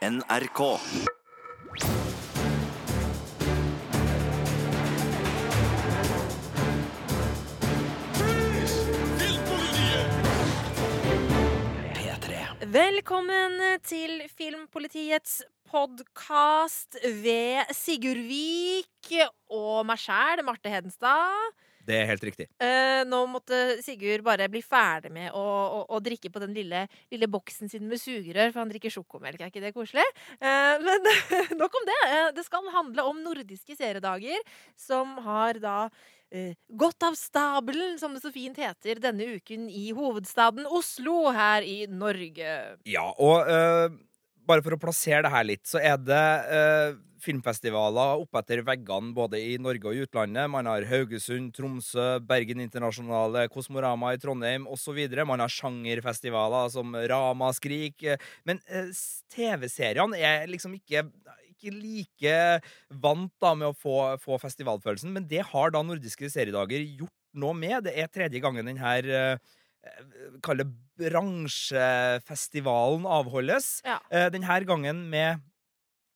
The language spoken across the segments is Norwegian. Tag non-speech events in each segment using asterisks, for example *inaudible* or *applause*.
NRK. P3. Velkommen til Filmpolitiets podkast ved Sigurd Vik og meg sjæl, Marte Hedenstad. Det er helt riktig. Eh, nå måtte Sigurd bare bli ferdig med å, å, å drikke på den lille, lille boksen sin med sugerør, for han drikker sjokomelk. Er ikke det koselig? Eh, men *laughs* nok om det. Eh, det skal handle om nordiske seriedager, som har da eh, gått av stabelen, som det så fint heter, denne uken i hovedstaden Oslo her i Norge. Ja, og eh, bare for å plassere det her litt, så er det eh, filmfestivaler oppetter veggene både i Norge og i utlandet. Man har Haugesund, Tromsø, Bergen Internasjonale, Kosmorama i Trondheim osv. Man har sjangerfestivaler som Rama Skrik. Men eh, TV-seriene er liksom ikke ikke like vant da med å få, få festivalfølelsen, men det har da nordiske seriedager gjort noe med. Det er tredje gangen den her eh, Kall det bransjefestivalen avholdes. Ja. Eh, Denne gangen med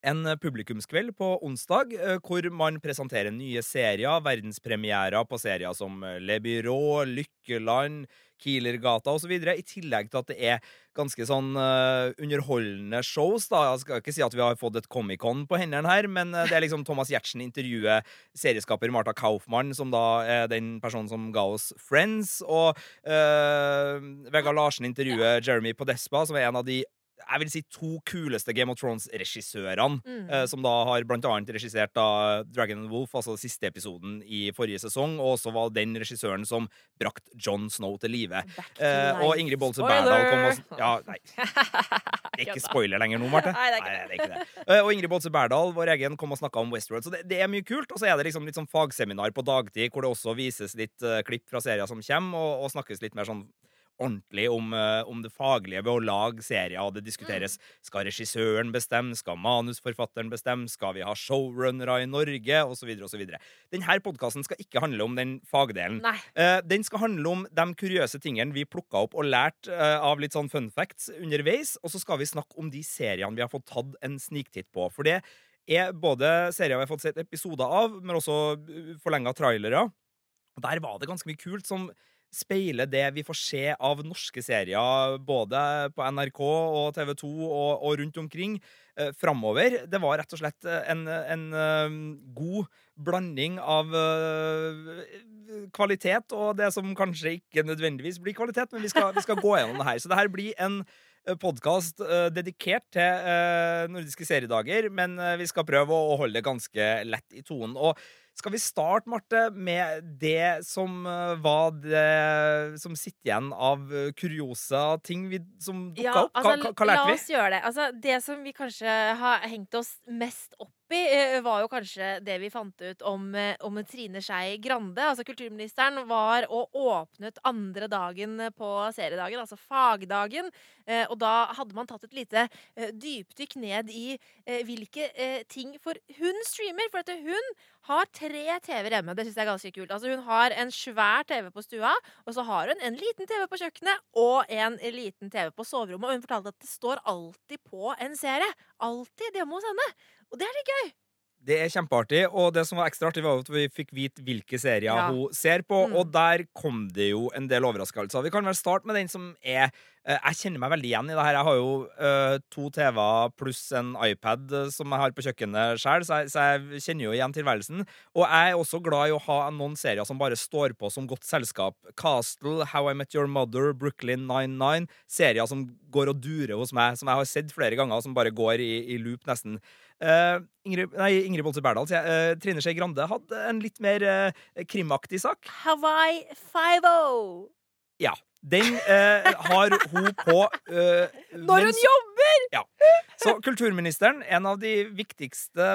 en publikumskveld på onsdag, eh, hvor man presenterer nye serier, verdenspremierer på serier som eh, Le Byrå, Lykkeland, Kielergata osv., i tillegg til at det er ganske sånn uh, underholdende shows. da. Jeg skal ikke si at vi har fått et Comic-Con på hendene her, men eh, det er liksom Thomas Giertsen intervjuer serieskaper Marta Kaufmann, som da er den personen som ga oss Friends, og uh, Vegard Larsen intervjuer Jeremy Podespa, som er en av de jeg vil si to kuleste Game of Thrones-regissørene. Mm. eh, som da har blant annet regissert da Dragon and Wolf, altså siste episoden i forrige sesong, og også var den regissøren som brakte John Snow til live. Eh, og. Ingrid Bolse! Berdal kom og Ja, nei. *laughs* Det er ikke spoiler lenger nå, Marte. Nei, det er ikke det er ikke det. Eh, Og Ingrid Bolse Berdal, vår egen, kom og snakka om Westworld. Så det, det er mye kult. Og så er det liksom litt sånn fagseminar på dagtid, hvor det også vises litt eh, klipp fra serier som kommer, og, og snakkes litt mer sånn ordentlig om, eh, om det faglige ved å lage serier, det diskuteres skal regissøren bestemme, skal manusforfatteren bestemme, skal vi ha showrunnere i Norge, osv., osv. Denne podkasten skal ikke handle om den fagdelen. Eh, den skal handle om de kuriøse tingene vi plukka opp og lært eh, av litt sånn fun facts underveis. Og så skal vi snakke om de seriene vi har fått tatt en sniktitt på. For det er både serier vi har fått sett episoder av, men også forlenga trailere. Og der var det ganske mye kult som speiler det vi får se av norske serier både på NRK og TV 2 og, og rundt omkring eh, framover. Det var rett og slett eh, en, en eh, god blanding av uh, kvalitet og det som kanskje ikke nødvendigvis blir kvalitet, men vi skal, vi skal gå gjennom det her. Så det her blir en podkast dedikert til uh, nordiske seriedager, men vi skal prøve å holde det ganske lett i tonen. Og skal vi starte, Marte, med det som eh, var det som sitter igjen av eh, kuriosa ting vi, som dukka Ja, opp? Hva, altså, hva, lærte vi? la oss gjøre det. Altså, det som vi kanskje har hengt oss mest opp i, eh, var jo kanskje det vi fant ut om, eh, om Trine Skei Grande. Altså Kulturministeren var og åpnet andre dagen på seriedagen, altså fagdagen. Eh, og da hadde man tatt et lite dypdykk ned i hvilke ting For hun streamer, for at hun har tre TV-er hjemme. Det syns jeg er ganske kult. Altså Hun har en svær TV på stua, og så har hun en liten TV på kjøkkenet og en liten TV på soverommet. Og hun fortalte at det står alltid på en serie. Alltid hjemme hos henne. Og det er litt gøy. Det er kjempeartig, og det som var ekstra artig, var at vi fikk vite hvilke serier Ja. hun ser på, Mm. og der kom det jo en del overraskelser. Vi kan vel starte med den som er eh, Jeg kjenner meg veldig igjen i det her. Jeg har jo uh, to TV-er pluss en iPad eh, som jeg har på kjøkkenet sjøl, så, så jeg kjenner jo igjen tilværelsen. Og jeg er også glad i å ha noen serier som bare står på som godt selskap. Castle, How I Met Your Mother, Brooklyn 99. Serier som går og durer hos meg, som jeg har sett flere ganger, og som bare går i, i loop nesten. Eh, Ingrid, nei, Ingrid Bolse Berdal, sier jeg. Uh, Trine Skei Grande hadde en litt mer uh, krimaktig sak. Hawaii Five-O. Ja. Den har hun på Når hun jobber! Ja. Så kulturministeren, en av de viktigste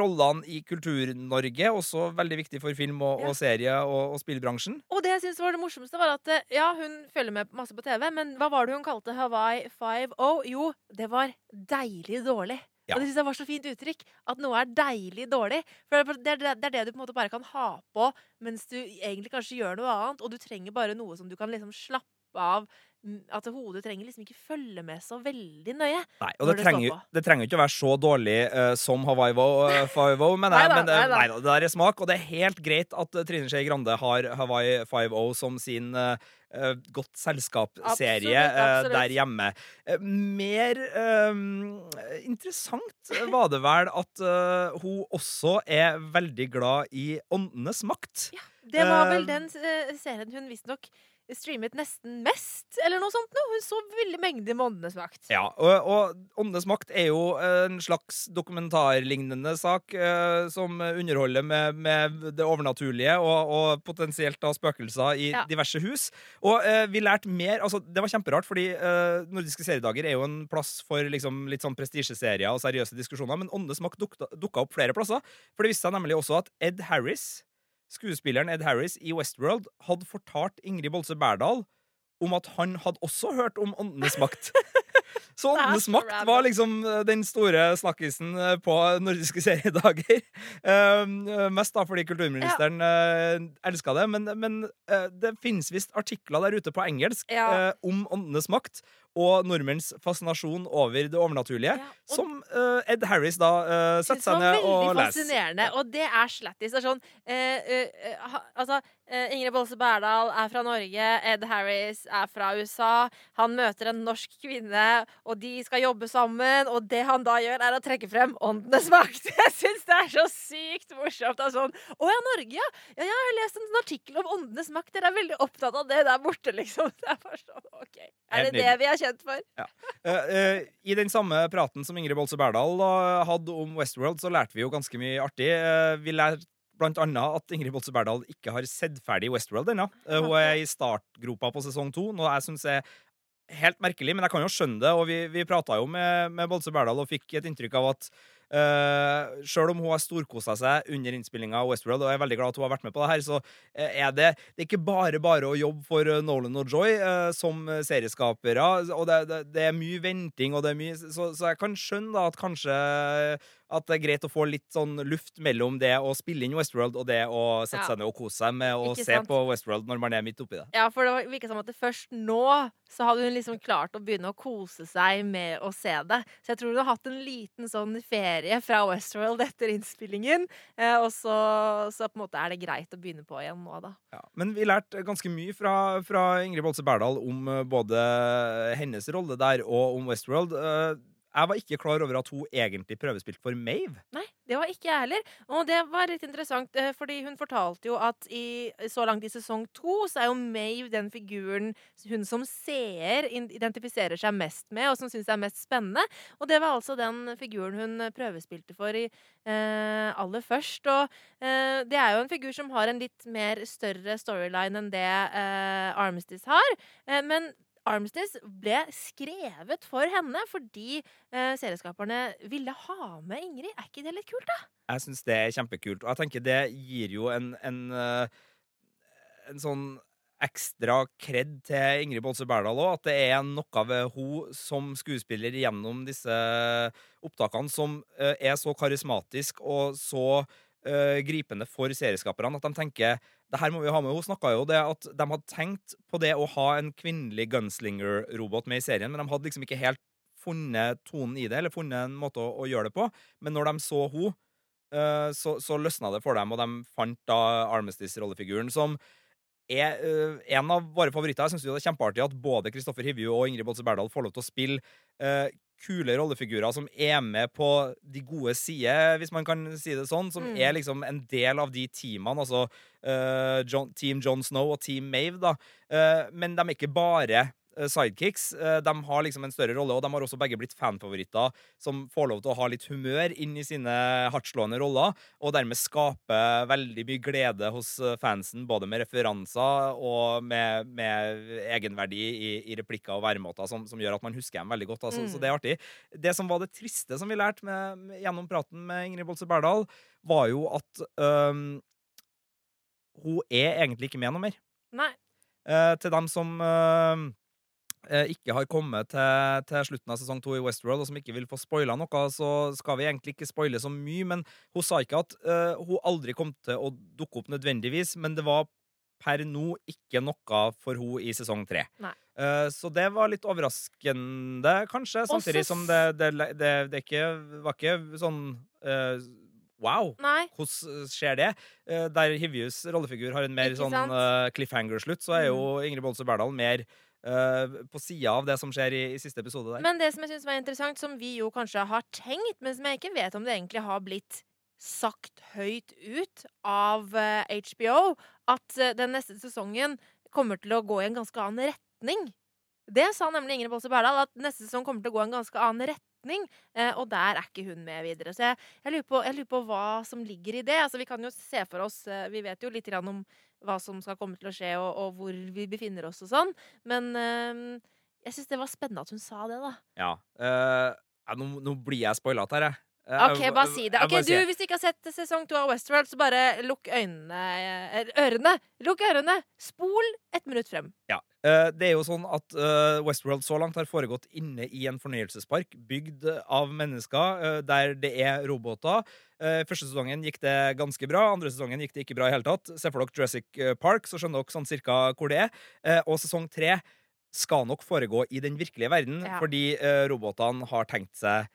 rollene i Kultur-Norge, også veldig viktig for film og, Ja. og serie og, og spillbransjen. Og det jeg synes var det morsomste, var at ja, hun følger med masse på TV, men hva var det hun kalte Hawaii 5-0? Jo, det var deilig dårlig. Ja. Og det synes jeg var så fint uttrykk. At noe er deilig dårlig. For det er det, det er det du på en måte bare kan ha på mens du egentlig kanskje gjør noe annet, og du trenger bare noe som du kan liksom slappe av at hodet trenger liksom ikke følge med så veldig nøye. Nei, og det det trenger, det trenger ikke å være så dårlig uh, som Hawaii Five-O, men, Neida, men det, neida. nei da, det er smak. Og det er helt greit at eh, Trine Skei Grande har Hawaii Five-O som sin eh, eh, Godt selskap-serie eh, der hjemme. Eh, mer eh, interessant var det vel at eh, hun også er veldig glad i Åndenes makt. Ja, Det var vel Eh, den eh, serien hun visstnok streamet nesten mest, eller noe sånt noe. Hun så veldig mengde med Åndenes makt. Ja, og, og Åndenes makt er jo en slags dokumentarlignende sak eh, som underholder med, med det overnaturlige og, og potensielt da spøkelser i Ja. diverse hus. Og eh, vi lærte mer altså Det var kjemperart, fordi eh, Nordiske seriedager er jo en plass for liksom, litt sånn prestisjeserier og seriøse diskusjoner, men Åndenes makt dukka, dukka opp flere plasser. For det viste seg nemlig også at Ed Harris, skuespilleren Ed Harris i Westworld, hadde fortalt Ingrid Bolse Berdal om at han hadde også hørt om Åndenes makt. *laughs* Så Åndenes makt var liksom eh, den store snakkisen eh, på nordiske *laughs* seriedager. Eh, mest da fordi kulturministeren uh, elska det, men, men uh, det finnes visst artikler der ute på engelsk Ja. om Åndenes makt og nordmenns fascinasjon over det overnaturlige, Ja, og- som uh, Ed Harris da uh, setter seg det ned var og veldig leser. fascinerende, og det er slattis. Det er sånn uh, ha, Altså, Ingrid Bolse Berdal er fra Norge, Ed Harris er fra USA. Han møter en norsk kvinne, og de skal jobbe sammen, og det han da gjør, er å trekke frem åndenes makt. *laughs* Jeg syns det er så sykt morsomt. Det er sånn Å ja, Norge, ja. ja. Jeg har lest en artikkel om åndenes makt. Dere er veldig opptatt av det der borte, liksom. *laughs* Det er bare sånn, OK. Er det det vi er kjent for? Eh, eh, I den samme praten som Ingrid Bolse Berdal hadde om Westworld, så lærte vi jo ganske mye artig. Eh, vi lærte blant annet at Ingrid Bolse Berdal ikke har sett ferdig Westworld ennå. Hun er i startgropa på sesong to, noe jeg syns er helt merkelig, men jeg kan jo skjønne det. Og vi, vi prata jo med, med Bolse Berdal og fikk et inntrykk av at Uh, Sjøl om hun har storkosa seg under innspillinga av Westworld, og jeg er veldig glad at hun har vært med på det her, så eh, er det, det er ikke bare bare å jobbe for eh, Nolan og Joy uh, som serieskapere. Og det, det, det er mye venting, og det er mye Så, så jeg kan skjønne da at kanskje at det er greit å få litt sånn luft mellom det å spille inn Westworld og det å sette Ja. seg ned og kose seg med å se på Westworld når man er midt oppi det. Ja, for det virka som at det først nå så hadde hun liksom klart å begynne å kose seg med å se det. Så jeg tror hun har hatt en liten sånn ferie fra Westworld etter innspillingen. Eh, og så, så på en måte er det greit å begynne på igjen nå, da. Ja, men vi lærte ganske mye fra, fra Ingrid Bolse Berdal om eh, både hennes rolle der og om Westworld. Jeg var ikke klar over at hun egentlig prøvespilte for Mave. Nei, det var ikke jeg heller. Og det var litt interessant, eh, fordi hun fortalte jo at i, så langt i sesong to så er jo Mave den figuren hun som seer identifiserer seg mest med, og som syns er mest spennende. Og det var altså den figuren hun prøvespilte for i eh, aller først. Og eh, det er jo en figur som har en litt mer større storyline enn det eh, Armistice har. Eh, men Armistice ble skrevet for henne fordi eh, serieskaperne ville ha med Ingrid. Er ikke det litt kult, da? Jeg syns det er kjempekult. Og jeg tenker det gir jo en, en, eh, en sånn ekstra kred til Ingrid Bolse Berdal òg. At det er noe ved hun som skuespiller gjennom disse opptakene som eh, er så karismatisk og så eh, gripende for serieskaperne at de tenker det her må vi ha med. Hun snakka jo det at de hadde tenkt på det å ha en kvinnelig gunslinger-robot med i serien, men de hadde liksom ikke helt funnet tonen i det, eller funnet en måte å, å gjøre det på. Men når de så hun, uh, så, så løsna det for dem, og de fant da Armistice-rollefiguren, som er uh, en av våre favoritter. Jeg syns det er kjempeartig at både Kristoffer Hivju og Ingrid Bolse Berdal får lov til å spille eh, kule rollefigurer som er med på de gode sider, hvis man kan si det sånn. Som Mm. er liksom en del av de teamene, altså uh, John, Team John Snow og Team Mave, da. Uh, men de er ikke bare sidekicks. Eh, De har liksom en større rolle, og de har også begge blitt fanfavoritter som får lov til å ha litt humør inn i sine hardtslående roller, og dermed skape veldig mye glede hos eh, fansen, både med referanser og med, med egenverdi i, i replikker og væremåter, som, som gjør at man husker dem veldig godt. Altså. Så, Mm. så det er artig. Det som var det triste som vi lærte med, med, gjennom praten med Ingrid Bolse Berdal, var jo at um, hun er egentlig ikke med noe mer. Nei. Uh, til dem som eh, eh, ikke har kommet til, til slutten av sesong to i Westworld, og som ikke vil få spoila noe, så skal vi egentlig ikke spoile så mye. Men hun sa ikke at uh, hun aldri kom til å dukke opp nødvendigvis, men det var per nå ikke noe for hun i sesong tre. Eh, så det var litt overraskende, kanskje. Samtidig som det, det, det, det ikke, var ikke sånn uh, Wow! Nei. Hvordan skjer det? Eh, der Hivjus rollefigur har en mer sånn? Mm. eh, cliffhanger-slutt, så er jo Ingrid Bolse Berdal mer eh, på sida av det som skjer i, i siste episode der. Men det som jeg synes var interessant, som vi jo kanskje har tenkt, men som jeg ikke vet om det egentlig har blitt sagt høyt ut av uh, HBO, at uh, den neste sesongen kommer til å gå i en ganske annen retning. Det sa nemlig Ingrid Bolse Berdal, at neste sesong kommer til å gå i en ganske annen retning. eh, og der er ikke hun med videre. Så jeg, jeg, lurer på, jeg lurer på hva som ligger i det. Altså, vi kan jo se for oss eh, Vi vet jo litt om hva som skal komme til å skje, og, og hvor vi befinner oss og sånn. Men eh, jeg syns det var spennende at hun sa det, da. Ja. Uh, nå, nå blir jeg spoilete her, jeg. Eh, OK, bare si det. Ok, du, Hvis du ikke har sett sesong to av Westworld, så bare lukk øynene eh, Ørene! Lukk ørene! Spol ett minutt frem. Ja. Eh, det er jo sånn at Westworld så langt har foregått inne i en fornøyelsespark bygd av mennesker, der det er roboter. Første sesongen gikk det ganske bra, andre sesongen gikk det ikke bra i hele tatt. Se for dere Jurassic Park, så skjønner dere sånn cirka hvor det er. Og sesong tre skal nok foregå i den virkelige verden, Ja. fordi robotene har tenkt seg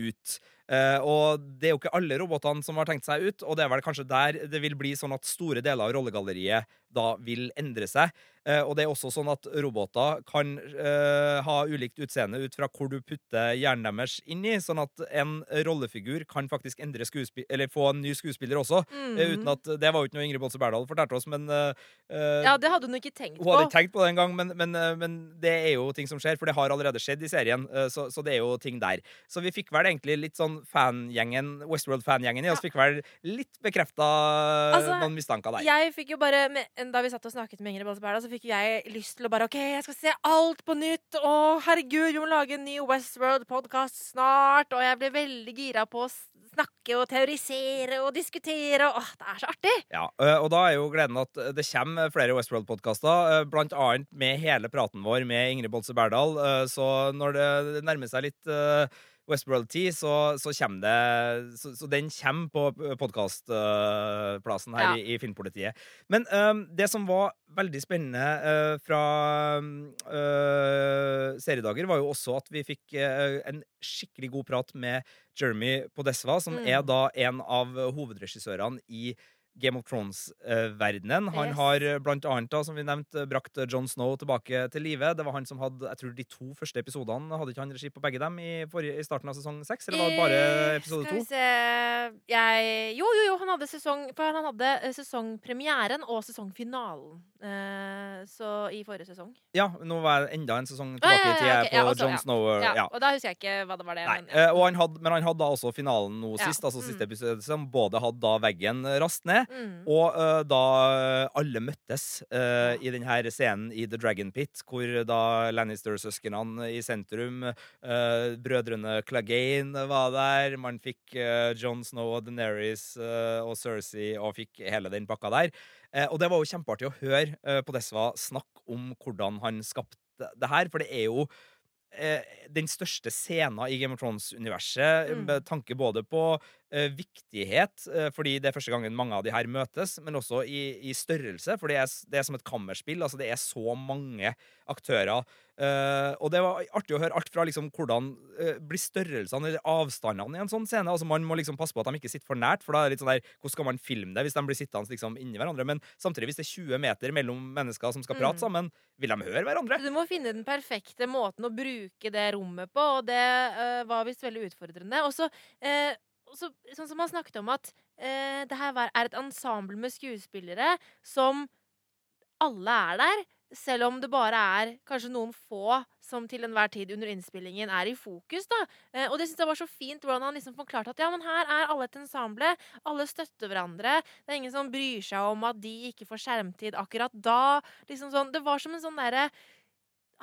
ut. Eh, og det er jo ikke alle robotene som har tenkt seg ut, og det er vel kanskje der det vil bli sånn at store deler av rollegalleriet da vil endre seg. Eh, og det er også sånn at roboter kan eh, ha ulikt utseende ut fra hvor du putter hjernen deres inn i, sånn at en rollefigur kan faktisk endre skuespill eller få en ny skuespiller også. eh, uten at Det var jo ikke noe Ingrid Bolse Berdal fortalte oss, men Ja, det hadde hun ikke tenkt på. hun hadde ikke tenkt på det engang, men, men, men det er jo ting som skjer, for det har allerede skjedd i serien. Så, så det er jo ting der. Så vi fikk vel egentlig litt sånn fangjengen, Westworld-fangjengen i oss fikk vel litt bekrefta Altså, noen mistanker der. Jeg fikk jo bare, Da vi satt og snakket med Ingrid Bolse så fikk jeg lyst til å bare OK, jeg skal se alt på nytt. Å, herregud, vi må lage en ny Westworld-podkast snart. Og jeg ble veldig gira på å snakke og teorisere og diskutere. Åh, det er så artig! Ja, og da er jo gleden at det kommer flere Westworld-podkaster, blant annet med hele praten vår med Ingrid Bolse Berdal. Så når det nærmer seg litt ø, Westworld-tid, så, så kommer det så, så den kommer på podkastplassen her Ja. i, i Filmpolitiet. Men um, det som var veldig spennende uh, fra uh, seriedager, var jo også at vi fikk uh, en skikkelig god prat med Jeremy Podesva, som Mm. er da en av hovedregissørene i Game of Thrones-verdenen. Han Yes. har eh, blant annet, da, som vi nevnte, brakt John Jon Snow tilbake til live. Det var han som hadde jeg tror de to første episodene. Hadde ikke han regi på begge dem i, forrige, i starten av sesong seks? Eller var det bare Eh, episode to? jeg, Jo, jo, jo, han hadde sesong For han hadde eh, sesongpremieren og sesongfinalen. Eh, så i forrige sesong. Ja, nå var jeg enda en sesong tilbake i tid ja, ja, på også, Jon ja. Snow. eh, Ja, Ja. Og da husker jeg ikke hva det var det. Nei, men, eh, han hadde, men han hadde da også finalen nå sist, altså siste Mm. episode, som både hadde da veggen rast ned, Mm. Og uh, da alle møttes uh, i denne scenen i The Dragon Pit, hvor da Lannister-søsknene i sentrum, uh, brødrene Clegane var der, man fikk uh, John Snow og Daenerys eh, og Cersei og fikk hele den pakka der. Eh, og det var jo kjempeartig å høre uh, Podesva snakke om hvordan han skapte det her, for det er jo eh, den største scenen i Game of Thrones-universet, Mm. med tanke både på eh, viktighet, eh, fordi det er første gangen mange av de her møtes, men også i, i størrelse, for det er, det er som et kammerspill. Altså, det er så mange aktører. Uh, og det var artig å høre alt fra liksom hvordan uh, blir størrelsene eller avstandene i en sånn scene. Altså, man må liksom passe på at de ikke sitter for nært, for da er det litt sånn der, hvordan skal man filme det hvis de blir sittende liksom inni hverandre? Men samtidig, hvis det er 20 meter mellom mennesker som skal prate Mm. sammen, vil de høre hverandre? Du må finne den perfekte måten å bruke det rommet på, og det uh, var visst veldig utfordrende. Og så, eh, og så- sånn som han snakket om at eh, det her er et ensemble med skuespillere som alle er der, selv om det bare er kanskje noen få som til enhver tid under innspillingen er i fokus. da. Eh, og det synes jeg var så fint hvordan han liksom forklarte at ja, men her er alle et ensemble. Alle støtter hverandre. Det er ingen som bryr seg om at de ikke får skjermtid akkurat da. Liksom sånn, det var som en sånn derre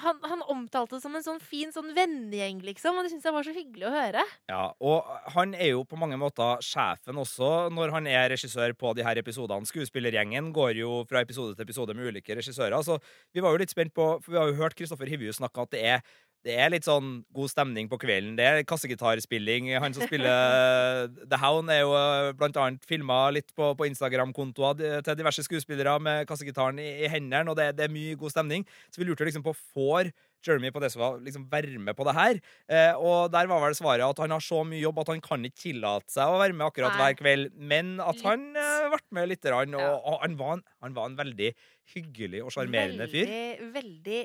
han, han omtalte det som en sånn fin sånn vennegjeng, liksom. Og det syns jeg var så hyggelig å høre. Ja, og han er jo på mange måter sjefen også når han er regissør på de her episodene. Skuespillergjengen går jo fra episode til episode med ulike regissører. Så vi var jo litt spent på, for vi har jo hørt Kristoffer Hivju snakke at det er det er litt sånn god stemning på kvelden. Det er kassegitarspilling. Han som spiller *laughs* The Hound, er jo eh, blant annet filma litt på, på Instagram-kontoer til diverse skuespillere med kassegitaren i, i hendene, og det, det er mye god stemning. Så vi lurte liksom på får Jeremy var liksom være med på det her. Eh, og der var vel svaret at han har så mye jobb at han kan ikke tillate seg å være med akkurat Nei. hver kveld, men at han eh, ble med lite grann. Og, Ja. og han, var en, han var en veldig hyggelig og sjarmerende fyr. Veldig, veldig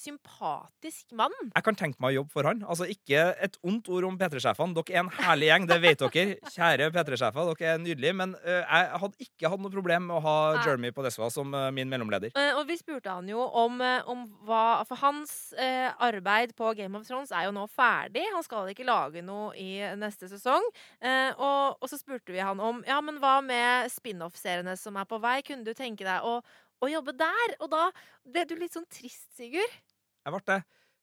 sympatisk mann. Jeg kan tenke meg å jobbe for han. Altså Ikke et ondt ord om P3-sjefene. Dere er en herlig gjeng, det vet dere. Kjære P3-sjefer, dere er nydelige. Men uh, jeg hadde ikke hatt noe problem med å ha Nei. Jeremy Podesva som uh, min mellomleder. Uh, og vi spurte han jo om, om hva For hans arbeid på Game of Thrones er jo nå ferdig. Han skal ikke lage noe i neste sesong. Og, og så spurte vi han om Ja, men hva med spin-off-seriene som er på vei? Kunne du tenke deg å, å jobbe der? Og da ble du litt sånn trist, Sigurd. Jeg ble det.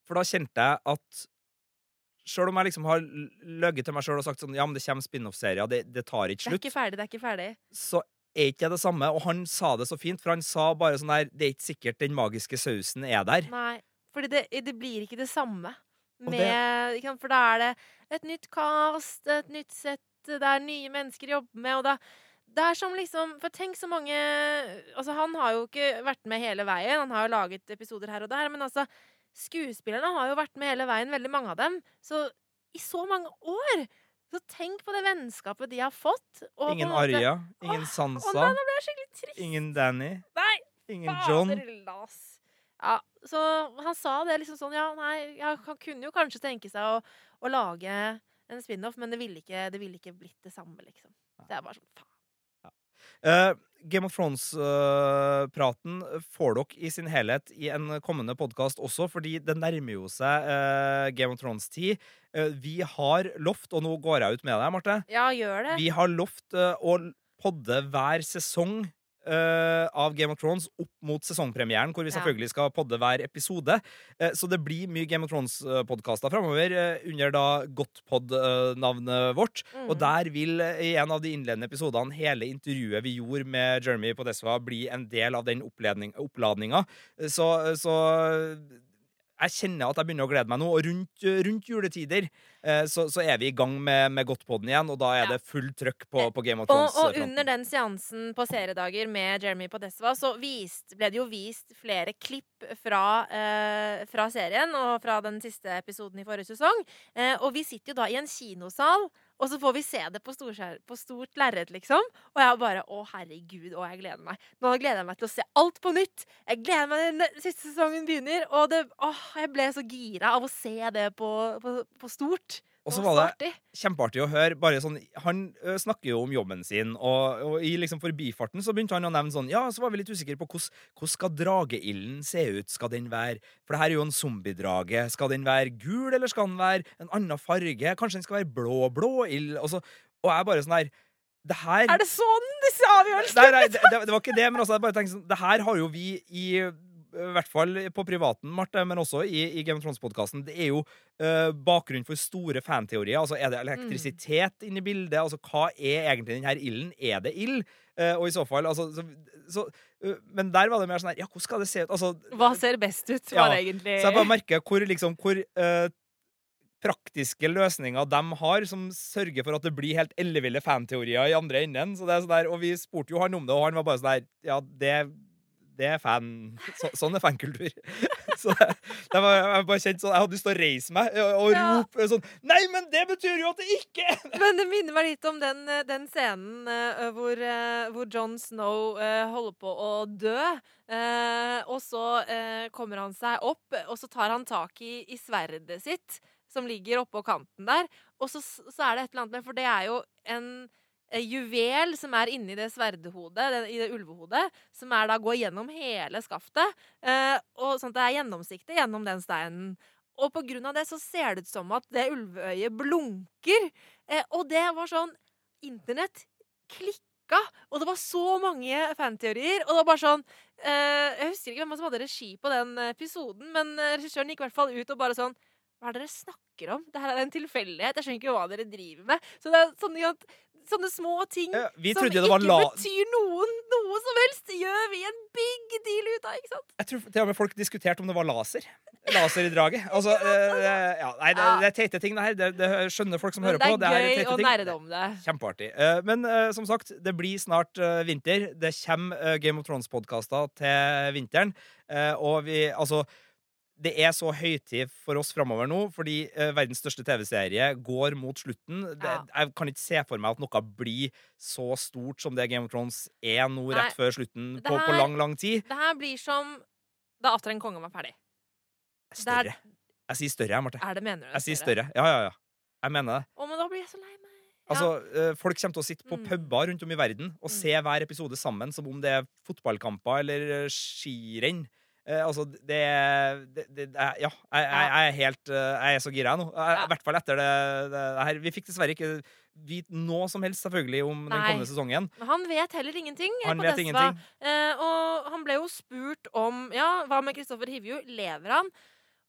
For da kjente jeg at Sjøl om jeg liksom har løyet til meg sjøl og sagt sånn Ja, men det kommer spin-off-serier, det, det tar ikke slutt, Det er ikke ferdig, det er ikke ferdig. så er ikke det samme. Og han sa det så fint, for han sa bare sånn her Det er ikke sikkert den magiske sausen er der. Nei, for det, det blir ikke det samme. Med, for da er det et nytt cast, et nytt sett, det er nye mennesker å jobbe med, og da det er som liksom For tenk så mange Altså, han har jo ikke vært med hele veien. Han har jo laget episoder her og der, men altså Skuespillerne har jo vært med hele veien, veldig mange av dem. Så i så mange år! Så tenk på det vennskapet de har fått. Ingen måte- Arja, ingen å, Sansa, Å nei, ingen Danny, Nei, ingen John. Las. Ja, så han sa det liksom sånn Ja, nei, ja, han kunne jo kanskje tenke seg å, å lage en spin-off, men det ville ikke, det ville ikke blitt det samme, liksom. Det er bare sånn faen. Eh, Game of Thrones-praten får dere i sin helhet i en kommende podkast også, fordi det nærmer jo seg uh, Game of Thrones-tid. Uh, vi har lovt, og nå går jeg ut med deg, Marte, Ja, gjør det. vi har lovt å podde hver sesong eh, av Game of Thrones opp mot sesongpremieren, hvor vi selvfølgelig skal podde hver episode. Uh, så det blir mye Game of Thrones-podkaster framover uh, under da Godtpod-navnet vårt. Mm. Og der vil i en av de innledende episodene hele intervjuet vi gjorde med Jeremy Podesva, bli en del av den oppladninga. Så, så jeg kjenner at jeg begynner å glede meg nå. Og rundt, rundt juletider eh, så, så er vi i gang med, med Godtpodden igjen, og da er Ja. det fullt trøkk på, på Game of Og, Thrones. og under den seansen på seriedager med Jeremy Podesva, så vist, ble det jo vist flere klipp fra, eh, fra serien og fra den siste episoden i forrige sesong. Eh, og vi sitter jo da i en kinosal, og så får vi se det på, storskjær- på stort lerret, liksom. Og jeg bare Å, herregud, å, jeg gleder meg. Nå gleder jeg meg til å se alt på nytt. Jeg gleder meg til siste sesongen begynner. Og det, åh, jeg ble så gira av å se det på, på, på stort. Og så var det kjempeartig å høre. Bare sånn, han snakker jo om jobben sin, og, og i liksom forbifarten så begynte han å nevne sånn Ja, så var vi litt usikre på hvordan skal drageilden se ut. Skal den være For det her er jo en zombiedrage. Skal den være gul, eller skal den være en annen farge? Kanskje den skal være blå? Blåild? Og, så, og jeg bare sånn her Det her Er det sånn disse avgjørelsene Nei, nei det, det, det var ikke det, men også jeg bare tenkte sånn Det her har jo vi i i hvert fall på privaten, Marte, men også i, i Game of Thrones-podkasten. Det er jo uh, bakgrunn for store fanteorier. Altså, Er det elektrisitet inne i bildet? Altså, Hva er egentlig denne ilden? Er det ild? Uh, og i så fall altså, så, så, uh, Men der var det mer sånn her Ja, hvordan skal det se ut? Altså, Hva ser best ut, Ja, det egentlig så jeg bare merker hvor, liksom, hvor eh, praktiske løsninger de har, som sørger for at det blir helt elleville fanteorier i andre enden. Så det er sånn der, og vi spurte jo han om det, og han var bare sånn der Ja, det, det er fan. Så, sånn er fankultur. *laughs* Så det, det var, jeg bare sånn Jeg hadde lyst til å reise meg og, og Ja. rope sånn Nei, men det betyr jo at det ikke er! Men det minner meg litt om den, den scenen uh, hvor, uh, hvor John Snow uh, holder på å dø. og så kommer han seg opp, og så tar han tak i, i sverdet sitt, som ligger oppå kanten der. Og så, så er det et eller annet med For det er jo en juvel som er inni det sverdehodet, i det ulvehodet, som er da går gjennom hele skaftet. eh, og sånn at det er gjennomsiktig gjennom den steinen. Og på grunn av det så ser det ut som at det ulveøyet blunker. Eh, og det var sånn Internett klikka, og det var så mange fanteorier. Og det var bare sånn eh, Jeg husker ikke hvem som hadde regi på den episoden, men eh, regissøren gikk i hvert fall ut og bare sånn Hva er det dere snakker om? Det her er en tilfeldighet. Jeg skjønner ikke hva dere driver med. Så det er sånn at sånne små ting Ja, vi som trodde det var ikke la... betyr noen noe som helst, gjør vi en big deal ut av, ikke sant? Jeg tror til og med folk diskuterte om det var laser. Laser i draget. *laughs* Altså, eh, ja, nei, det, det er teite ting, det her. Det, det skjønner folk som hører på. det er gøy å nerde om det. Kjempeartig. Eh, Men eh, som sagt, det blir snart vinter. Det kommer Game of Thrones-podkaster til vinteren. Og vi Altså, det er så høytid for oss framover nå, fordi eh, verdens største TV-serie går mot slutten. Det, Ja. Jeg kan ikke se for meg at noe blir så stort som det Game of Thrones er nå Nei, rett før slutten på, på, på lang, lang tid. Det her blir som da Atter en konge var ferdig. Større. Jeg sier større, jeg, Marte. Er det mener du? Jeg sier større. Ja, ja, ja. Jeg mener det. Å, men da blir jeg så lei meg. Altså, eh, Folk kommer til å sitte på Mm. puber rundt om i verden og Mm. se hver episode sammen som om det er fotballkamper eller skirenn. Eh, altså, det, det, det, Ja, jeg, jeg, jeg er helt eh, Jeg er så gira jeg nå. Ja. I hvert fall etter det, her. Vi fikk dessverre ikke vite noe som helst selvfølgelig om den kommende sesongen. Men han vet heller ingenting. eh, Han vet ingenting. Eh, og han ble jo spurt om Ja, hva med Kristoffer Hivju? Lever han?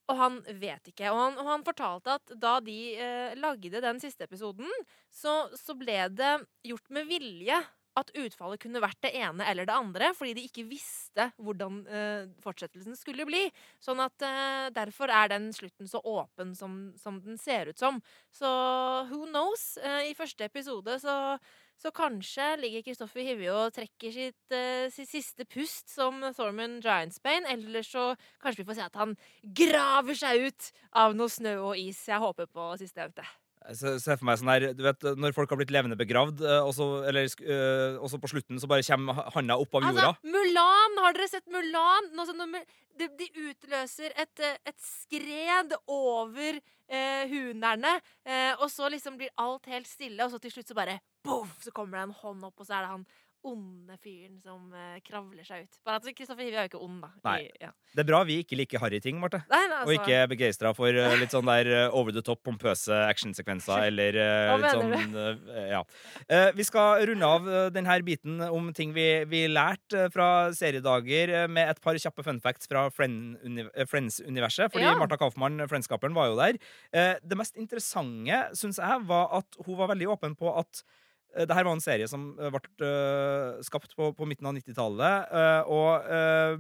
Og han vet ikke. Og han, og han fortalte at da de eh, lagde den siste episoden, så, så ble det gjort med vilje at utfallet kunne vært det ene eller det andre, fordi de ikke visste hvordan eh, fortsettelsen skulle bli. Sånn at eh, derfor er den slutten så åpen som, som den ser ut som. Så who knows? Eh, I første episode så så kanskje ligger Kristoffer Hivje og trekker sitt, eh, sitt siste pust som Thormund Giantsbane. Eller så kanskje vi får se at han graver seg ut av noe snø og is. Jeg håper på sistnevnte. Ser for meg sånn her, du vet, Når folk har blitt levende begravd, eh, og så, eller, eh, og så på slutten så bare kommer ha- handa opp av jorda. Altså, Mulan! Har dere sett Mulan? Nå, så når de, de utløser et, eh, et skred over eh, hunerne, eh, og så liksom blir alt helt stille, og så til slutt så bare boom, så kommer det en hånd opp, og så er det han onde fyren som eh, kravler seg ut. Bare at Kristoffer Hivi er jo ikke ond, da. Nei. I, ja. Det er bra vi ikke liker harry ting, Marte. Nei, nei, Og altså, ikke er begeistra for uh, litt sånn der uh, over the top, pompøse actionsekvenser *laughs* eller uh, litt sånn Ja. Vi skal runde av denne biten om ting vi, vi lærte fra seriedager, med et par kjappe fun facts fra Friends-universet. Fordi Ja. Martha Kaufmann, Friends-skaperen, var jo der. Det mest interessante, syns jeg, var at hun var veldig åpen på at det her var en serie som eh, ble eh, skapt på, på midten av 90-tallet. eh, og eh,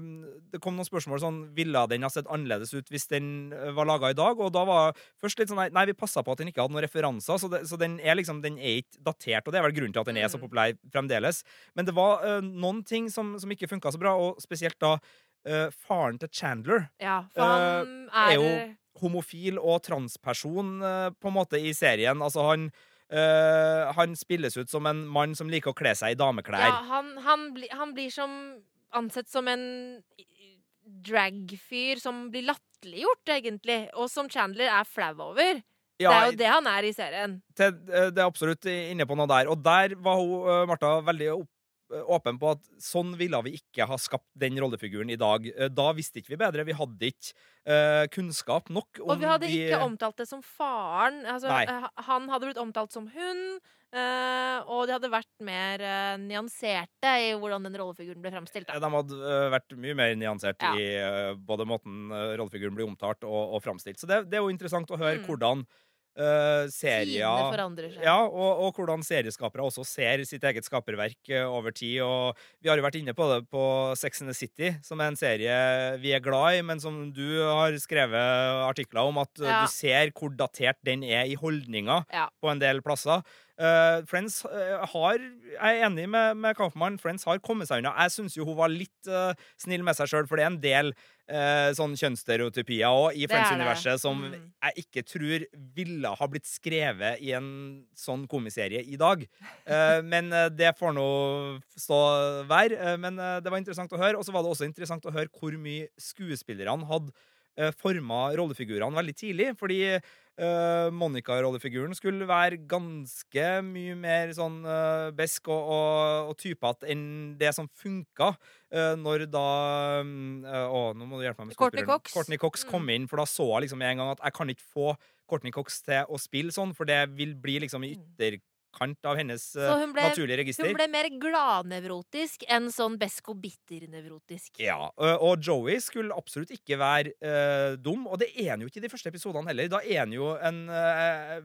det kom noen spørsmål sånn Ville den ha sett annerledes ut hvis den eh, var laga i dag? Og da var først litt sånn nei, vi passa på at den ikke hadde noen referanser. Så, det, så den er liksom Den er ikke datert, og det er vel grunnen til at den er så Mm. populær fremdeles. Men det var eh, noen ting som, som ikke funka så bra, og spesielt da eh, faren til Chandler Ja, er er, jo- homofil og transperson eh, på en måte i serien. Altså han eh, Han spilles ut som en mann som liker å kle seg i dameklær. Ja, han, han, bli, han blir som ansett som en dragfyr som blir latterliggjort, egentlig. Og som Chandler er flau over. Ja, det er jo det han er i serien. det, det er absolutt inne på noe der. Og der var hun, eh, Martha, veldig opp, eh, åpen på at sånn ville vi ikke ha skapt den rollefiguren i dag. Eh, Da visste ikke vi bedre. Vi hadde ikke uh, kunnskap nok Og vi hadde de- ikke omtalt det som faren. Altså, eh, han hadde blitt omtalt som hun. Uh, og de hadde vært mer uh, nyanserte i hvordan den rollefiguren ble fremstilt. De hadde vært mye mer nyansert Ja. i både måten rollefiguren blir omtalt og, og framstilt. Så det, det er jo interessant å høre Mm. hvordan Tidene serier forandrer seg. ja, og, og hvordan serieskapere også ser sitt eget skaperverk uh, over tid. Og vi har jo vært inne på det på Sex and the City, som er en serie vi er glad i, men som du har skrevet artikler om, at øh, Ja. du ser hvor datert den er i holdninga Ja. på en del plasser. Eh, Friends uh, har Jeg er enig med, med Kaufmann. Friends har kommet seg unna. Jeg syns jo hun var litt uh, snill med seg sjøl, for det er en del uh, sånn kjønnsstereotypier òg i er. Friends-universet som Mm. jeg ikke tror ville ha blitt skrevet i en sånn komiserie i dag. *laughs* Men det får nå stå være. Men det var interessant å høre. Og så var det også interessant å høre hvor mye skuespillerne hadde uh, forma rollefigurene veldig tidlig. Fordi uh, Monica-rollefiguren skulle være ganske mye mer sånn uh, besk og, og, og typete enn det som funka uh, når da um, Å, nå må du hjelpe meg med Courtney. Cox. Courtney Cox kom Mm. inn, for da så jeg liksom en gang at jeg kan ikke få Courtney Cox til å spille sånn, for det vil bli liksom i ytterkant av hennes uh, ble, naturlige register. hun ble mer gladnevrotisk enn sånn besk og bitter-nevrotisk. Ja, og Joey skulle absolutt ikke være uh, dum, og det er han jo ikke i de første episodene heller. Da er han jo en eh,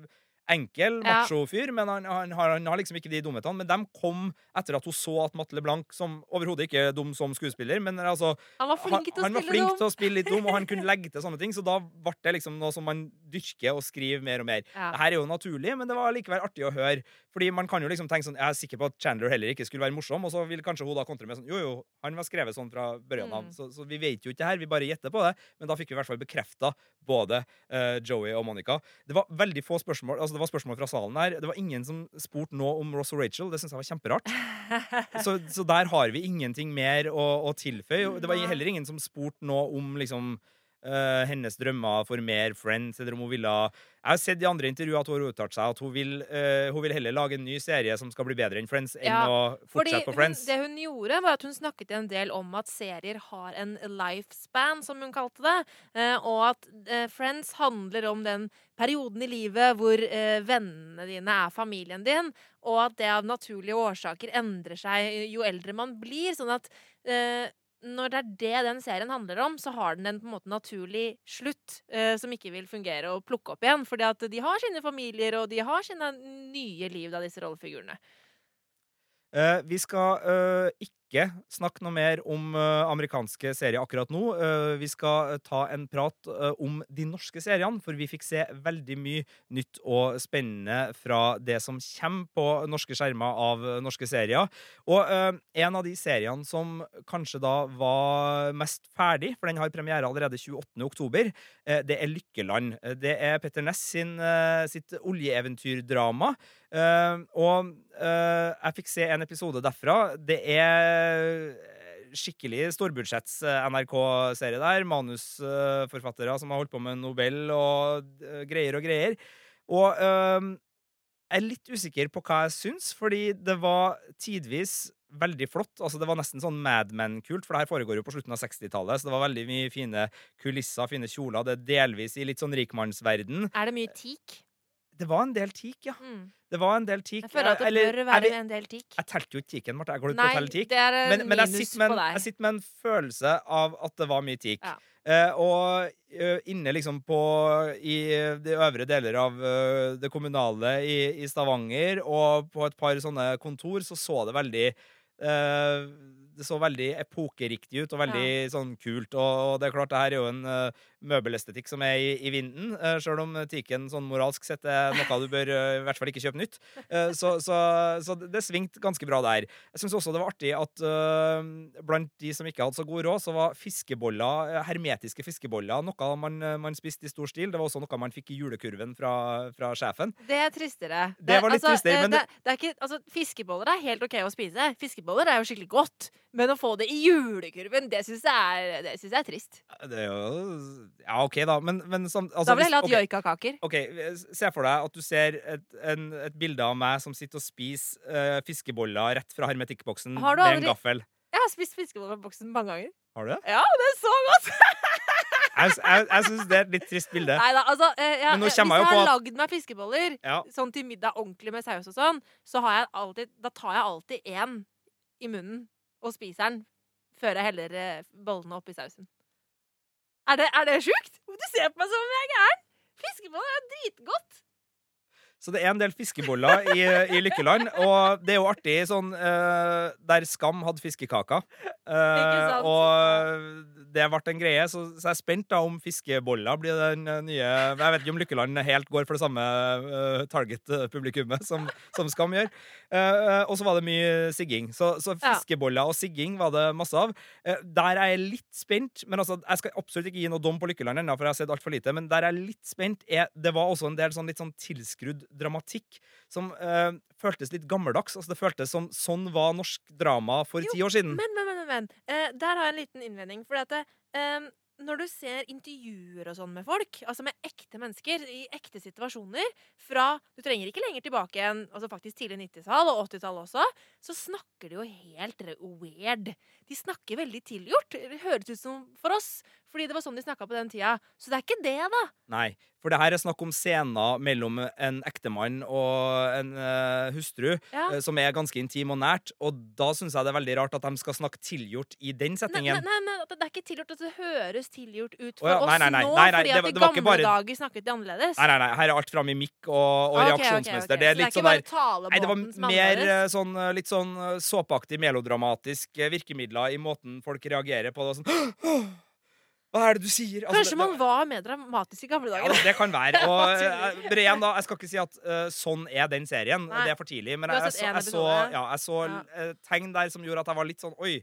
enkel macho-fyr, men han, han, har, han har liksom ikke de dumhetene. Men de kom etter at hun så at Matle Blank, som overhodet ikke er dum som skuespiller, men altså Han var flink til å han var spille flink til å spille litt dum, og han kunne *laughs* legge til sånne ting. Så da ble det liksom noe som man dyrker og skriver mer og mer. Ja. Det her er jo naturlig, men det var likevel artig å høre. Fordi man kan jo liksom tenke sånn Jeg er sikker på at Chandler heller ikke skulle være morsom, og så vil kanskje hun da kontre med sånn Jo, jo, han var skrevet sånn fra børjan av, Mm. så, så vi vet jo ikke det her, vi bare gjetter på det. Men da fikk vi i hvert fall bekrefta både uh, Joey og Monica. Det var veldig få spørsmål Altså det var spørsmål fra salen her. Det var ingen som spurte nå om Ross og Rachel. Det syns jeg var kjemperart. Så, så der har vi ingenting mer å, å tilføye. Det var heller ingen som spurte nå om liksom eh, hennes drømmer for mer Friends, eller om hun ville Jeg har sett i andre intervjuer at hun har uttalt seg at hun vil, uh, hun vil heller lage en ny serie som skal bli bedre enn Friends, enn Ja, å fortsette på hun, Friends. det hun gjorde, var at hun snakket en del om at serier har en lifespan, som hun kalte det. uh, og at Friends handler om den perioden i livet hvor vennene dine er familien din, og at det av naturlige årsaker endrer seg jo eldre man blir. Sånn at når det er det den serien handler om, så har den en på en måte naturlig slutt eh, som ikke vil fungere å plukke opp igjen. Fordi at de har sine familier, og de har sine nye liv, da, disse rollefigurene. Eh, vi skal eh, ikke snakke noe mer om eh, amerikanske serier akkurat nå. Eh, vi skal eh, ta en prat om de norske seriene, for vi fikk se veldig mye nytt og spennende fra det som kommer på norske skjermer av norske serier. Og en av de seriene som kanskje da var mest ferdig, for den har premiere allerede 28. oktober, eh, det er Lykkeland. Det er Petter Ness sin, sitt oljeeventyrdrama. Og jeg fikk se en episode derfra. Det er skikkelig storbudsjetts eh, NRK-serie der. Manusforfattere som har holdt på med Nobel og eh, greier og greier. Og eh, jeg er litt usikker på hva jeg syns, fordi det var tidvis veldig flott. Altså Det var nesten sånn Mad Men-kult, for det her foregår jo på slutten av 60-tallet. Så det var veldig mye fine kulisser, fine kjoler. Det er delvis i litt sånn rikmannsverden. Er det mye teak? Det var en del teak, ja. Mm. Det var en del teak. Jeg føler at det Eller, bør være en del teak. Jeg telte jo ikke teaken, Marte. Jeg går ut på å telle en Men, men jeg, sitter en, jeg sitter med en følelse av at det var mye tik. Ja. Eh, og eh, inne liksom på I de øvre deler av eh, det kommunale i, i Stavanger, og på et par sånne kontor, så så det veldig eh, Det så veldig epokeriktig ut og veldig sånn kult. Og, og det er klart, det her er jo en eh, møbelestetikk som er i, i vinden, uh, sjøl om tiken sånn moralsk sett er noe du bør uh, i hvert fall ikke kjøpe nytt. Uh, så, så, så det, svingte ganske bra der. Jeg syns også det var artig at blant de som ikke hadde så god råd, så var fiskeboller, hermetiske fiskeboller noe man, man spiste i stor stil. Det var også noe man fikk i julekurven fra, fra sjefen. Det er tristere. Det var litt tristere, eh, men det, det er ikke, altså, Fiskeboller er helt OK å spise. Fiskeboller er jo skikkelig godt. Men å få det i julekurven, det syns jeg, jeg er trist. Det er jo Ja, OK, da, men, men som, altså, da vil jeg heller hatt okay, joikakaker. Okay, se for deg at du ser et, en, et bilde av meg som sitter og spiser uh, fiskeboller rett fra hermetikkboksen med aldri... en gaffel. Jeg har spist fiskeboller på boksen mange ganger. Har du det? Ja, det er så godt! *laughs* Jeg, jeg, jeg syns det er et litt trist bilde. Neida, altså eh, jeg, Men nå Hvis jeg jeg har at... lagd meg fiskeboller Ja. sånn til middag ordentlig med saus og sånn, så har jeg alltid, da tar jeg alltid én i munnen og spiser den før jeg heller eh, bollene oppi sausen. Er det, er det sjukt? Du ser på meg som om jeg er gæren! Fiskeboller er dritgodt. Så det er en del fiskeboller i, i Lykkeland, og det er jo artig sånn uh, der Skam hadde fiskekaker. Uh, og det ble en greie, så, så jeg er spent da om fiskeboller blir den nye Jeg vet ikke om Lykkeland helt går for det samme uh, target-publikummet som, som Skam gjør. Og så var det mye sigging. Så, så fiskeboller og sigging var det masse av. Der er jeg litt spent, men altså, jeg skal absolutt ikke gi noe dom på Lykkeland ennå, for jeg har sett altfor lite. Men der jeg er litt spent, er Det var også en del sånn litt sånn tilskrudd dramatikk som eh, føltes litt gammeldags. Altså, det føltes som sånn var norsk drama for ti år siden. Men, men, men, men. Eh, der har jeg en liten innvending. For at eh, når du ser intervjuer og sånn med folk, altså med ekte mennesker i ekte situasjoner fra Du trenger ikke lenger tilbake enn altså faktisk tidlig 90-tall og 80-tall også, så snakker de jo helt weird. De snakker veldig tilgjort. Det høres ut som for oss. Fordi det var sånn de snakka på den tida. Så det er ikke det, da. Nei. For det her er snakk om scener mellom en ektemann og en uh, hustru Ja. uh, som er ganske intim og nært, og da syns jeg det er veldig rart at de skal snakke tilgjort i den Nei, nei, settingen. nei, nei, det er ikke tilgjort at det høres tilgjort ut for oh, ja, oss nei, nei, nei, nå, fordi at i det var gamle bare- dager snakket de annerledes. Nei, nei, nei, her er alt fram i mikk og, og okay, ok, Okay, okay. Det er litt sånn der Nei, det var er mer eh, sånn, litt sånn såpeaktig melodramatisk virkemidler i måten folk reagerer på det. Sånn *gasps* Hva er det du sier? Altså, Kanskje det- man var mer dramatisk i gamle ja, dager. det kan være. *laughs* Og, Ja, eh, igjen da, jeg skal ikke si at uh, sånn er den serien. Nei. Det er for tidlig. Men jeg, en jeg, så, ja, jeg så Ja. eh, tegn der som gjorde at jeg var litt sånn Oi.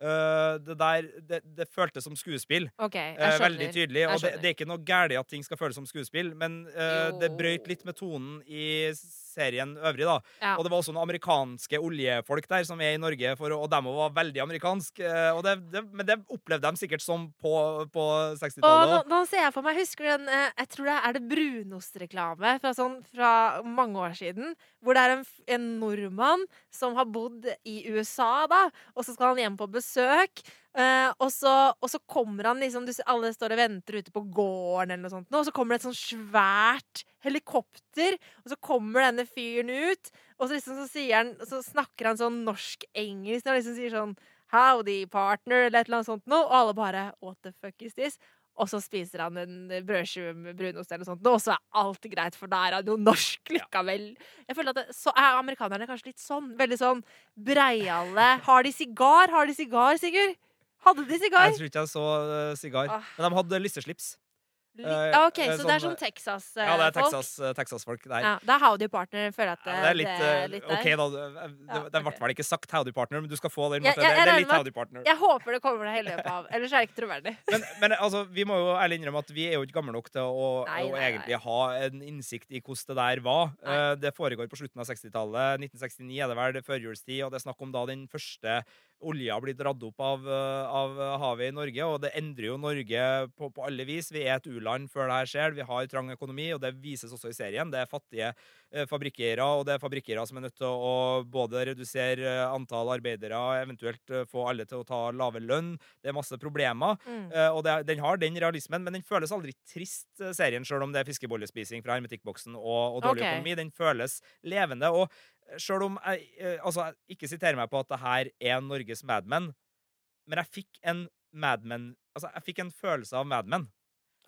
Uh, det der det, det føltes som skuespill. OK, jeg Eh, skjønner. veldig tydelig. Og det, det er ikke noe galt at ting skal føles som skuespill, men uh, det brøyt litt med tonen i serien øvrig, da. Ja. Og det var også noen amerikanske oljefolk der som er i Norge, for, og dem var veldig amerikanske. eh, Og det, det, men det opplevde de sikkert som på, på 60-tallet nå, nå ser jeg for meg, husker den eh, Jeg tror det er det brunostreklame fra, sånn, fra mange år siden. Hvor det er en, en nordmann som har bodd i USA, da. Og så skal han hjem på besøk. Eh, og, så, og så kommer han liksom du, Alle står og venter ute på gården, eller noe sånt. Og så kommer det et sånn svært helikopter, og så kommer denne fyren ut. Og så, liksom, så, han, så snakker han sånn norsk-engelsk. Og liksom sier sånn Howdy, partner, eller et eller annet sånt noe. Og alle bare What the fuck is this? Og så spiser han en brødskive med brunost eller noe sånt, og så er alt greit, for da er han jo norsk likevel. Jeg føler at det, Så er amerikanerne kanskje litt sånn. Veldig sånn breiale. Har de sigar? Har de sigar, Sigurd? Hadde de sigar? Jeg tror ikke jeg så eh, sigar. Ah. Men de hadde lisseslips. Li- eh, OK, eh, så det er sånn, sånn Texas-folk? Ja, det er Texas, Texas-folk der. Ja, det er Howdy Partner, føler jeg at Ja, det er litt, eh, litt OK, da. Det, Ja, det, det ble ok. i hvert ikke sagt Howdy Partner, men du skal få den. Ja, det, det er litt Howdy Partner. Jeg håper det kommer det hele løpet av, ellers er det ikke troverdig. *laughs* Men, men altså, vi må jo ærlig innrømme at vi er jo ikke gamle nok til å, Nei, å nei, nei. ha en innsikt i hvordan det der var. Det foregår på slutten av 60-tallet. 1969 er det vel, førjulstid, og det er snakk om da den første olja blir dratt opp av, eh, av havet i Norge, og det endrer jo Norge på, på alle vis. Vi er et u-land før det her skjer. Vi har trang økonomi, og det vises også i serien. Det er fattige eh, fabrikkeiere, og det er fabrikkeiere som er nødt til å både redusere eh, antall arbeidere, eventuelt få alle til å ta lave lønn. Det er masse problemer. Mm. Og det, den har den realismen, men den føles aldri trist, serien, selv om det er fiskebollespising fra hermetikkboksen og, og dårlig okay. økonomi. Den føles levende. Og selv om jeg eh, altså, ikke siterer meg på at det her er Norges Mad Men, men jeg fikk en Mad Men Altså, jeg fikk en følelse av Mad Men.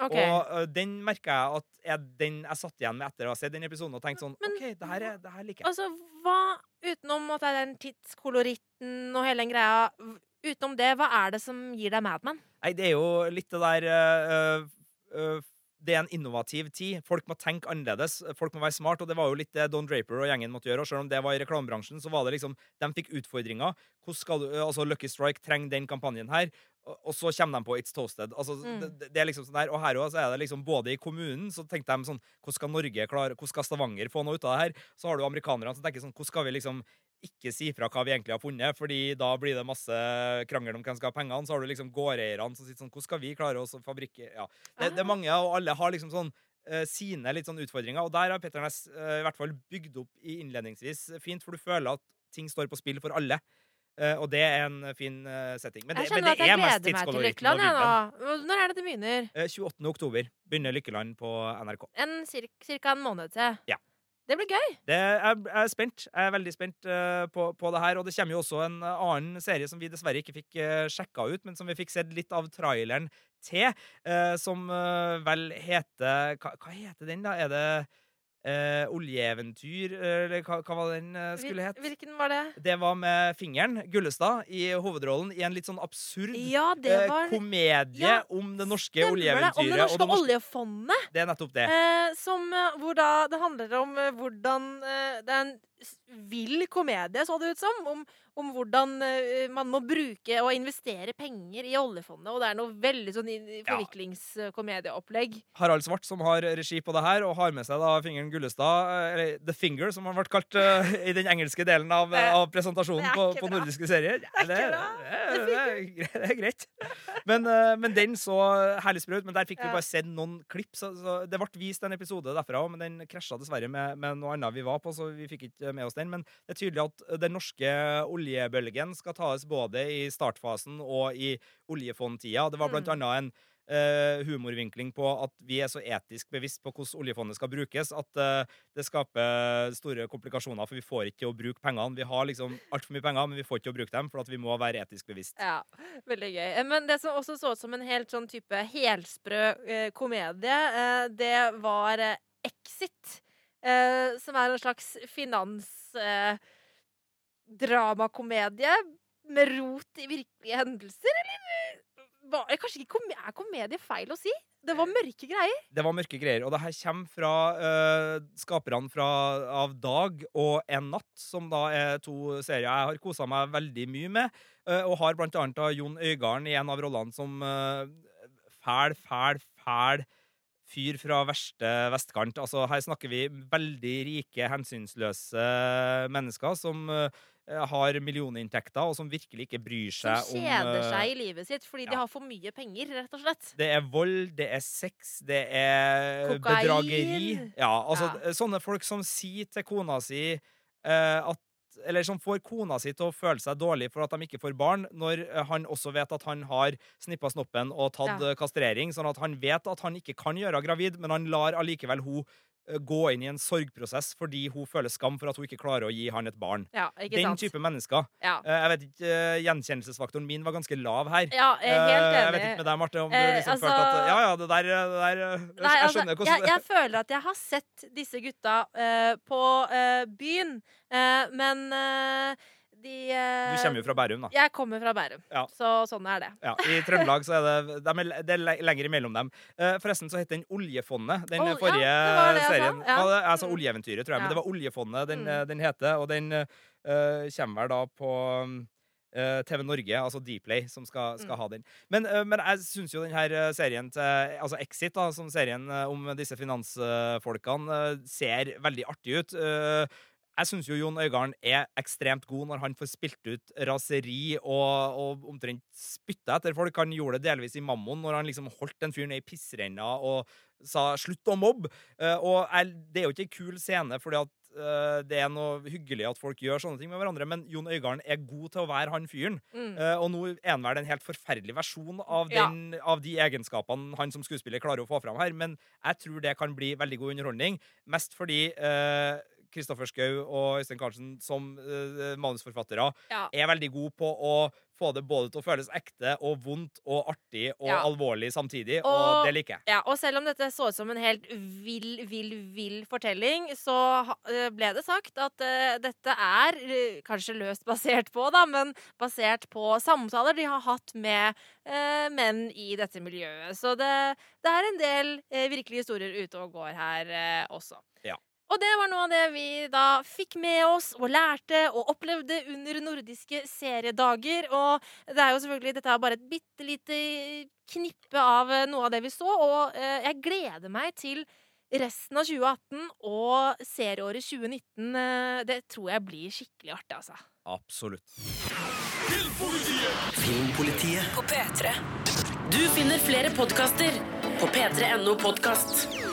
Okay. Og eh, den merka jeg at jeg, den jeg satt igjen med etter å ha sett den episoden og tenkt sånn Men- OK, det her, er, det her liker jeg. Altså, hva Utenom at det er den tidskoloritten og hele den greia, utenom det, hva er det som gir deg Mad Men? Nei, det er jo litt det der uh, øh, Det er en innovativ tid. Folk må tenke annerledes. Folk må være smart, og det var jo litt det Don Draper og gjengen måtte gjøre. Og selv om det var i reklamebransjen, så var det liksom De fikk utfordringer. Hvordan skal du, altså Lucky Strike trenger den kampanjen her. Og så kommer de på It's Toasted. Altså, Mm. det, det er liksom sånn der, Og her også er det liksom både i kommunen så tenkte de sånn Hvordan skal Norge klare Hvordan skal Stavanger få noe ut av det her? Så har du amerikanerne som tenker sånn Hvordan skal vi liksom ikke si fra hva vi egentlig har funnet, fordi da blir det masse krangel om hvem skal ha pengene. Så har du liksom gårdeierne som sitter sånn Hvordan skal vi klare oss å fabrikke Ja. Det, det er mange, og alle har liksom sånn uh, sine litt sånn utfordringer. Og der har Petter Næss uh, i hvert fall bygd opp i innledningsvis fint, for du føler at ting står på spill for alle. Uh, og det er en fin setting. Men det, Jeg men det at jeg er mest gleder meg til Lykkeland. Når er det det begynner? Eh, 28. oktober begynner Lykkeland på NRK. En cir cirka en måned til. Ja. Det blir gøy. Det er, jeg er spent. Jeg er veldig spent uh, på, på det her. Og det kommer jo også en eh, annen serie som vi dessverre ikke fikk uh, sjekka ut, men som vi fikk sett litt av traileren til, uh, som eh, vel heter hva, hva heter den, da? Er det eh, Oljeeventyr, eller hva, hva var den eh, skulle het? Hvilken var det? Det var med fingeren, Gullestad, i hovedrollen i en litt sånn absurd Ja, det eh, var komedie Ja, om det norske oljeeventyret. det? Om det og norske oljefondet. Det er nettopp det. Eh, som, eh, hvor da det handler om eh, hvordan eh, Det er en vill komedie, så det ut som. Om, om hvordan eh, man må bruke og investere penger i oljefondet. Og det er noe veldig sånn forviklingskomedieopplegg. forviklingskomedieopplegg. Harald Svart som har regi på det her, og har med seg da fingeren Gullestad, eh, eller The Finger, som han ble kalt uh, i den engelske delen av, av presentasjonen på, på nordiske serier. Ja, Det det, det, det er greit. Men, uh, men den så herlig sprø ut. Men der fikk vi bare sett noen klipp. Så, så det ble vist en episode derfra men den krasja dessverre med, med noe annet vi var på, så vi fikk ikke med oss den. Men det er tydelig at den norske oljebølgen skal tas både i startfasen og i oljefondtida. Det var blant Mm. annet en Uh, humorvinkling på at vi er så etisk bevisst på hvordan oljefondet skal brukes, at uh, det skaper store komplikasjoner, for vi får ikke til å bruke pengene. Vi har liksom altfor mye penger, men vi får ikke til å bruke dem, for at vi må være etisk bevisst. Ja, veldig gøy. Eh, Men det som også så ut som en helt sånn type helsprø eh, komedie, eh, det var eh, Exit. Eh, som er en slags finansdramakomedie med rot i virkelige hendelser, eller? Var, eh, kanskje ikke kom er komedie feil å si? Det var mørke greier. Det var mørke greier. Og det her kommer fra uh, skaperne av Dag og En natt, som da er to serier jeg har kosa meg veldig mye med. uh, og har blant annet Jon Øigarden i en av rollene som uh, fæl, fæl, fæl fyr fra verste vestkant. Altså, her snakker vi veldig rike, hensynsløse mennesker som eh, har millioninntekter, og som virkelig ikke bryr seg om kjeder eh, seg i livet sitt fordi de har for mye penger, rett og slett. Det er vold, det er sex, det er Kokain. bedrageri. Ja, altså Ja. Sånne folk som sier til kona si uh, at eller som får kona si til å føle seg dårlig for at de ikke får barn, når eh, han også vet at han har snippa snoppen og tatt Ja. eh, kastrering. Sånn at han vet at han ikke kan gjøre henne gravid, men han lar allikevel hun gå inn i en sorgprosess fordi hun føler skam for at hun ikke klarer å gi han et barn. Ja, Den sant? type mennesker. Ja. Eh, jeg vet ikke, eh, Gjenkjennelsesfaktoren min var ganske lav her. ja, jeg er helt enig. Jeg vet ikke med deg, Marte, om du Eh, liksom altså- følte at Ja, ja, det der, det der eh, Jeg, Nei, jeg altså, skjønner hvordan jeg, jeg føler at jeg har sett disse gutta uh, på uh, byen, uh, men eh, de Du kommer jo fra Bærum, da. Jeg kommer fra Bærum, Ja. så sånn er det. Ja, I Trøndelag så er det, de er, det er le- lenger imellom dem. Eh, forresten så het den Oljefondet, den Ol- ja, forrige det var det jeg sa, serien. ja. Ja, sa Mm. Oljeeventyret, tror jeg, Ja. men det var Oljefondet den, Mm. den heter. Og den uh, kommer vel da på eh, TV Norge, altså Dplay, som skal, skal Mm. ha den. Men, men jeg syns jo den her eh, serien til Altså Exit, da, som serien om disse finansfolkene, ser veldig artig ut. Jeg syns jo Jon Øigarden er ekstremt god når han får spilt ut raseri og, og omtrent spytta etter folk. Han gjorde det delvis i Mammon, når han liksom holdt den fyren ned i pissrenna og sa 'slutt å mobbe'. Eh, og det er jo ikke en kul scene, fordi at eh, det er noe hyggelig at folk gjør sånne ting med hverandre, men Jon Øigarden er god til å være han fyren. Mm. Eh, og nå er han vel en helt forferdelig versjon av, Ja. av de egenskapene han som skuespiller klarer å få fram her. Men jeg tror det kan bli veldig god underholdning. Mest fordi eh, Kristoffer Schou og Øystein Carlsen som uh, manusforfattere Ja. er veldig gode på å få det både til å føles ekte og vondt og artig og Ja. alvorlig samtidig, og, Og- det liker jeg. Ja, og selv om dette så ut som en helt vill, vill, vill fortelling, så eh, ble det sagt at uh, dette er kanskje løst basert på, da, men basert på samtaler de har hatt med uh, menn i dette miljøet. Så det, det er en del virkelige historier ute og går her også. Ja. Og det var noe av det vi da fikk med oss og lærte og opplevde under nordiske seriedager. Og det er jo selvfølgelig, dette er bare et bitte lite knippe av eh, noe av det vi så, og eh, jeg gleder meg til resten av 2018 og serieåret 2019. eh, det tror jeg blir skikkelig artig, altså. Absolutt. Filmpolitiet På P3. Du finner flere podkaster på p3.no podkast.